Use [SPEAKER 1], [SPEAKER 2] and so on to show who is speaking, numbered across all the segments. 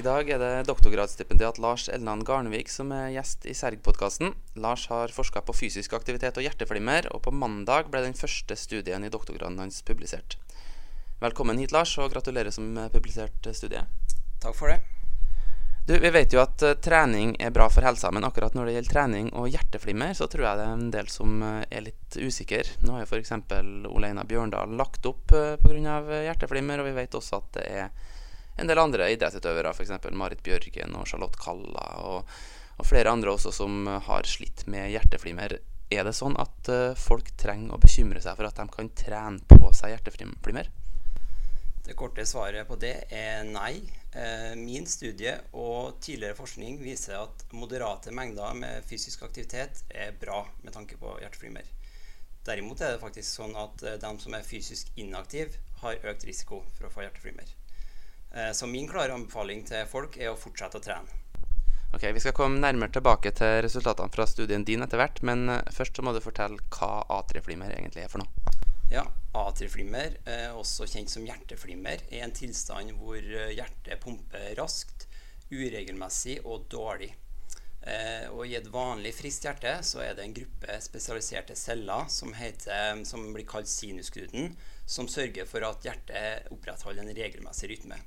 [SPEAKER 1] I dag er det doktorgradsstipendiat Lars Elnan Garnevik som er gjest i Serg-podkasten. Lars har forska på fysisk aktivitet og hjerteflimmer, og på mandag ble den første studien i doktorgraden hans publisert. Velkommen hit, Lars, og gratulerer som publisert studie.
[SPEAKER 2] Takk for det.
[SPEAKER 1] Du, Vi vet jo at uh, trening er bra for helsa, men akkurat når det gjelder trening og hjerteflimmer, så tror jeg det er en del som uh, er litt usikker. Nå har jo f.eks. Oleina Bjørndal lagt opp uh, pga. hjerteflimmer, og vi vet også at det er en del andre idrettsutøvere, f.eks. Marit Bjørgen og Charlotte Kalla, og, og, flere andre også som har slitt med hjerteflimmer. Er det sånn at uh, folk trenger å bekymre seg for at de kan trene på seg hjerteflimmer?
[SPEAKER 2] Det korte svaret på det er nei. Eh, min studie og tidligere forskning viser at moderate mengder med fysisk aktivitet er bra med tanke på hjerteflimmer. Derimot er det faktisk sånn at eh, de som er fysisk inaktive, har økt risiko for å få hjerteflimmer. Eh, så min klare anbefaling til folk er å fortsette å trene.
[SPEAKER 1] Ok, Vi skal komme nærmere tilbake til resultatene fra studien din etter hvert, men eh, først så må du fortelle hva atrieflimmer egentlig er for noe.
[SPEAKER 2] Ja, Atrieflimmer, eh, også kjent som hjerteflimmer, er en tilstand hvor hjertet pumper raskt, uregelmessig og dårlig. og I et vanlig friskt hjerte så er det en gruppe spesialiserte celler som, heter, som blir kalt sinusknuten, som sørger for at hjertet opprettholder en regelmessig rytme.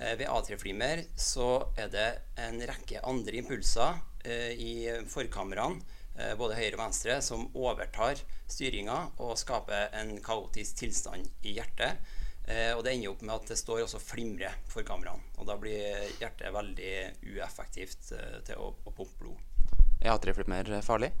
[SPEAKER 2] Eh, ved atrieflimmer så er det en rekke andre impulser eh, i forkamrene, eh, både høyre og venstre, som overtar styringa og skaper en kaotisk tilstand i hjertet. og det ender opp med at det står også flimre for kameraene. Og da blir hjertet veldig ueffektivt til å, å pumpe blod.
[SPEAKER 1] Er atrieflimmer farlig?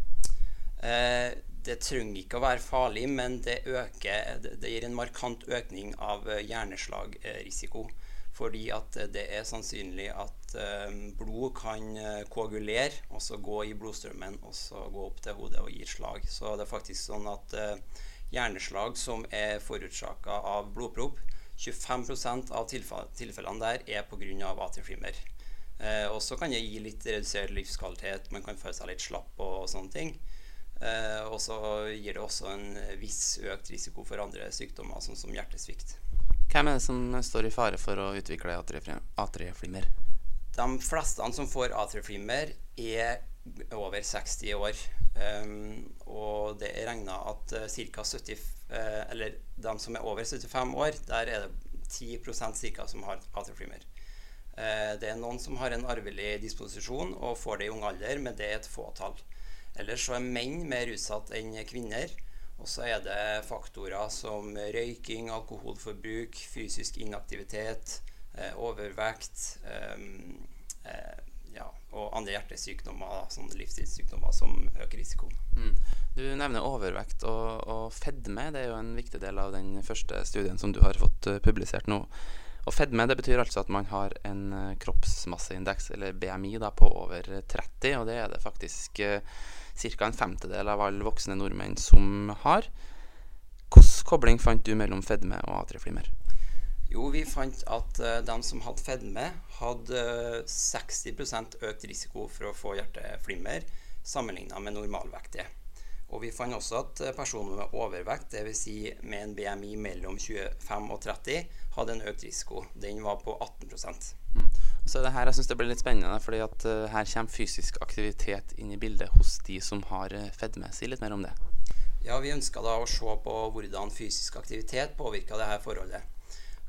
[SPEAKER 2] Eh, det trenger ikke å være farlig, men det, øker, det gir en markant økning av hjerneslagrisiko. Fordi at det er sannsynlig at um, blod kan uh, koagulere, og så gå i blodstrømmen og så gå opp til hodet og gi slag. Så det er faktisk sånn at hjerneslag som er forårsaka av blodpropp, 25% av tilfellene der er pga. atrieflimmer. Eh, og så kan det gi litt redusert livskvalitet, man kan føle seg litt slapp og, og sånne ting. Eh, og så gir det også en viss økt risiko for andre sykdommer, sånn som hjertesvikt.
[SPEAKER 1] Hvem er det som står i fare for å utvikle atrieflimmer?
[SPEAKER 2] De fleste som får atrieflimmer, er over 60 år. Um, og det er regna at uh, ca. 70 uh, Eller de som er over 75 år, der er det 10% ca. som har atrieflimmer. Uh, det er noen som har en arvelig disposisjon og får det i ung alder, men det er et fåtall. Ellers så er menn mer utsatt enn kvinner. Og så er det faktorer som røyking, alkoholforbruk, fysisk inaktivitet, eh, overvekt eh, eh, ja, og andre hjertesykdommer, sånne livsstilssykdommer, som øker risikoen. Mm.
[SPEAKER 1] Du nevner overvekt og, og, fedme. Det er jo en viktig del av den første studien som du har fått uh, publisert nå. Og Fedme det betyr altså at man har en uh, kroppsmasseindeks, eller BMI, da, på over 30, og det er det faktisk uh, ca. en femtedel av alle voksne nordmenn som har. Hvilken kobling fant du mellom fedme og atrieflimmer?
[SPEAKER 2] Jo, vi fant at uh, de som hadde fedme, hadde uh, 60% økt risiko for å få hjerteflimmer sammenlignet med normalvektige. Og vi fant også at uh, personer med overvekt, dvs. Si med en BMI mellom 25 og 30, hadde en økt risiko. Den var på 18 mm.
[SPEAKER 1] Så det her jeg synes det blir litt spennende, fordi at uh, her kommer fysisk aktivitet inn i bildet hos de som har uh, fedme. Si litt mer om det.
[SPEAKER 2] Ja, Vi ønska da å se på hvordan fysisk aktivitet påvirka dette forholdet.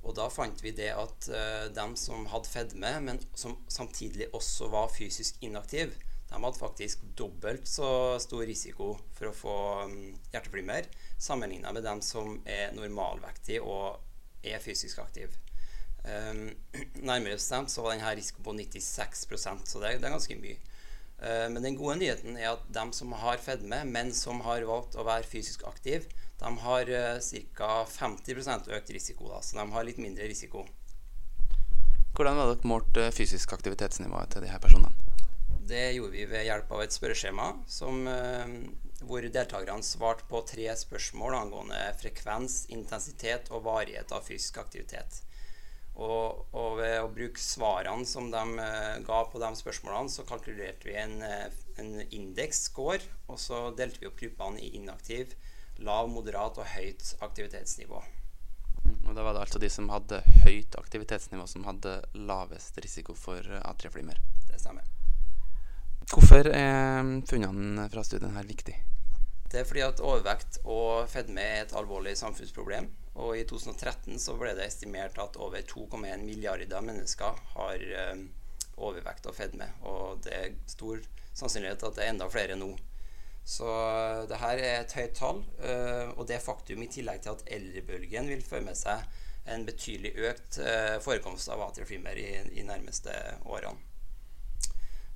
[SPEAKER 2] Og da fant vi det at uh, dem som hadde fedme, men som samtidig også var fysisk inaktive, de hadde faktisk dobbelt så stor risiko for å få um, hjerteflimmer sammenlignet med dem som er normalvektige og er fysisk aktive. Um, nærmere bestemt så var denne risikoen på 96% så det, det er ganske mye. Uh, men den gode nyheten er at de som har fedme, men som har valgt å være fysisk aktive, de har uh, ca. 50% økt risiko. Da, så de har litt mindre risiko.
[SPEAKER 1] Hvordan var dere målt uh, fysisk aktivitetsnivået til de her personene?
[SPEAKER 2] Det gjorde vi ved hjelp av et spørreskjema som, uh, hvor deltakerne svarte på tre spørsmål angående frekvens, intensitet og varighet av fysisk aktivitet. Og, og, ved å bruke svarene som de uh, ga på de spørsmålene, så kalkulerte vi en, uh, en indeks-score, og så delte vi opp gruppene i inaktiv, lav, moderat og høyt aktivitetsnivå.
[SPEAKER 1] Mm, Og da var det altså de som hadde høyt aktivitetsnivå, som hadde lavest risiko for atrieflimmer.
[SPEAKER 2] Det stemmer.
[SPEAKER 1] Hvorfor er funnene fra studien her viktig?
[SPEAKER 2] Det er fordi at overvekt og fedme er et alvorlig samfunnsproblem. Og i 2013 så ble det estimert at over 2,1 milliarder mennesker har um, overvekt og fedme. Og det er stor sannsynlighet at det er enda flere nå. Så uh, det her er et høyt tall. Uh, og det faktum i tillegg til at eldrebølgen vil føre med seg en betydelig økt forekomst av atrieflimmer i, i nærmeste årene.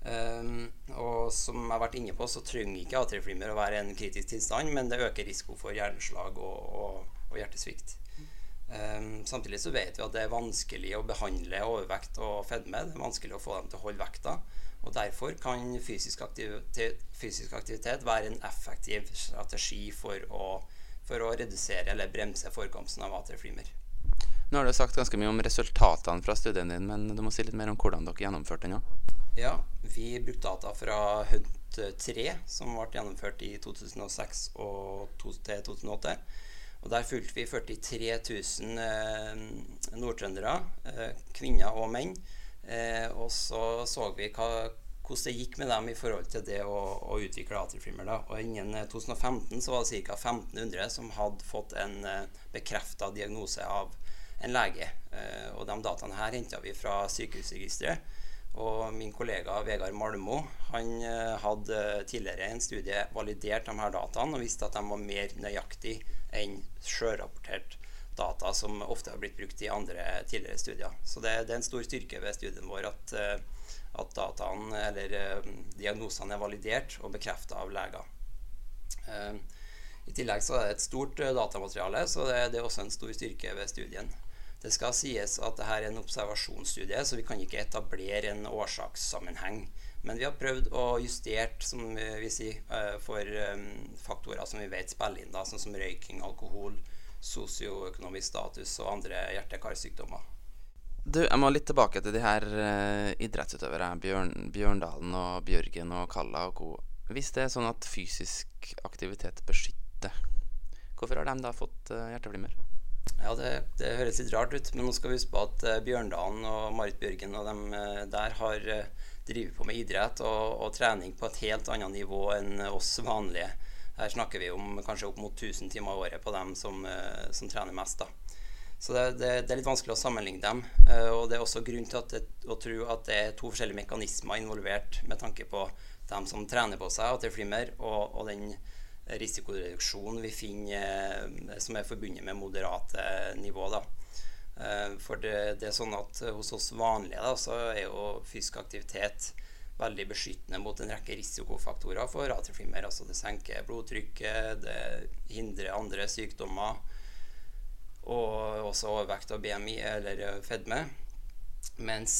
[SPEAKER 2] Um, og som jeg har vært inne på, så trenger ikke atrieflimmer å være en kritisk tilstand, men det øker risiko for hjerneslag og, og, og hjertesvikt. Um, samtidig så vet vi at det er vanskelig å behandle overvekt og fedme. Det er vanskelig å få dem til å holde vekta. Og Derfor kan fysisk aktivitet, fysisk aktivitet være en effektiv strategi for å, for å redusere eller bremse forekomsten av atrieflimmer.
[SPEAKER 1] Nå har du sagt ganske mye om resultatene fra studien din, men du må si litt mer om hvordan dere gjennomførte den. òg.
[SPEAKER 2] Ja, vi brukte data fra HUNT 3, som ble gjennomført i 2006 og til 2008. Og Der fulgte vi 43 000 eh, nordtrøndere, eh, kvinner og menn. Eh, og så så vi hva, hvordan det gikk med dem i forhold til det å, å utvikle atrieflimmer. Og Innen 2015 så var det ca. 1500 som hadde fått en eh, bekrefta diagnose av en lege. Eh, og De dataene her henta vi fra sykehusregisteret. Og min kollega Vegard Malmo han eh, hadde tidligere en studie validert de her dataene og visste at de var mer nøyaktige enn sjørapportert data som ofte har blitt brukt i andre tidligere studier. Så det, det er en stor styrke ved studien vår at, eh, at dataene, eller eh, diagnosene er validert og bekrefta av leger. I tillegg så er det et stort datamateriale, så det, det er også en stor styrke ved studien. Det skal sies at dette er en observasjonsstudie, så vi kan ikke etablere en årsakssammenheng. Men vi har prøvd å justere som vi sier, eh, for eh, faktorer som vi vet spiller inn, da, sånn som røyking, alkohol, sosioøkonomisk status og andre hjerte-karsykdommer.
[SPEAKER 1] Du, Jeg må litt tilbake til de her uh, idrettsutøvere. Bjørn, Bjørndalen og Bjørgen og Kalla og co. Hvis det er sånn at fysisk aktivitet beskytter, hvorfor har de da fått hjerteflimmer?
[SPEAKER 2] Ja, det, det, høres litt rart ut, men nå skal vi huske på at uh, Bjørndalen og Marit Bjørgen og dem uh, der har uh, drevet på med idrett og, og, trening på et helt annet nivå enn oss vanlige. Her snakker vi om kanskje opp mot 1000 timer i året på dem som, som trener mest. da. Så det, det, det, er litt vanskelig å sammenligne dem. og det er også grunn til det, å tro at det er to forskjellige mekanismer involvert med tanke på dem som trener på seg, at det flimmer, og, og den risikoreduksjon vi finner eh, som er forbundet med moderate nivå. Da. Eh, for det, det, er sånn at hos oss vanlige da, så er jo fysisk aktivitet veldig beskyttende mot en rekke risikofaktorer for atrieflimmer. Altså det senker blodtrykket, det hindrer andre sykdommer, og også overvekt og BMI eller fedme. Mens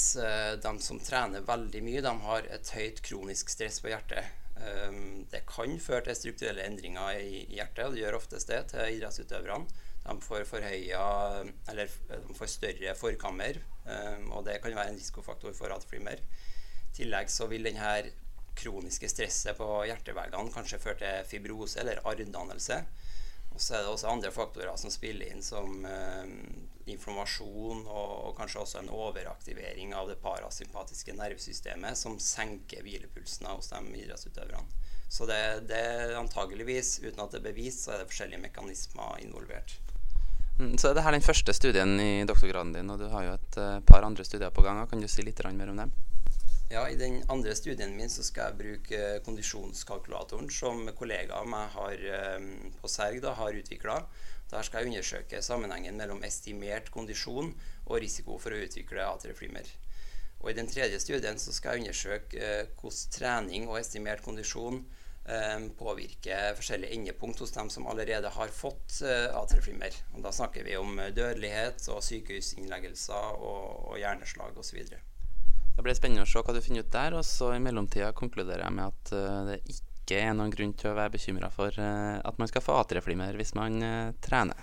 [SPEAKER 2] de som trener veldig mye, de har et høyt kronisk stress på hjertet. Ehm, det kan føre til strukturelle endringer i hjertet, og det gjør oftest det til idrettsutøverne. De får, forhøya, eller, de får større forkammer, ehm, og det kan være en risikofaktor for atflimmer. I tillegg så vil denne kroniske stresset på hjerteveggene kanskje føre til fibrose eller arrdannelse. Og så er det også andre faktorer som spiller inn, som eh, informasjon og, og, kanskje også en overaktivering av det parasympatiske nervesystemet, som senker hvilepulsen hos de idrettsutøverne. Så det, det er antageligvis, uten at det er bevist, så er det forskjellige mekanismer involvert.
[SPEAKER 1] Mm, så er dette den første studien i doktorgraden din, og du har jo et uh, par andre studier på gang. Kan du si litt mer om dem?
[SPEAKER 2] Ja, I den andre studien min så skal jeg bruke kondisjonskalkulatoren som kollegaer av meg har, eh, på Serg da, har utvikla. Der skal jeg undersøke sammenhengen mellom estimert kondisjon og risiko for å utvikle atrieflimmer. Og I den tredje studien så skal jeg undersøke eh, hvordan trening og estimert kondisjon eh, påvirker forskjellige endepunkt hos dem som allerede har fått eh, atrieflimmer. Da snakker vi om dødelighet og sykehusinnleggelser og, og hjerneslag osv.
[SPEAKER 1] Blir spennende å se hva du finner ut der. Og så i mellomtida konkluderer jeg med at uh, det ikke er noen grunn til å være bekymra for uh, at man skal få atrieflimmer hvis man uh, trener.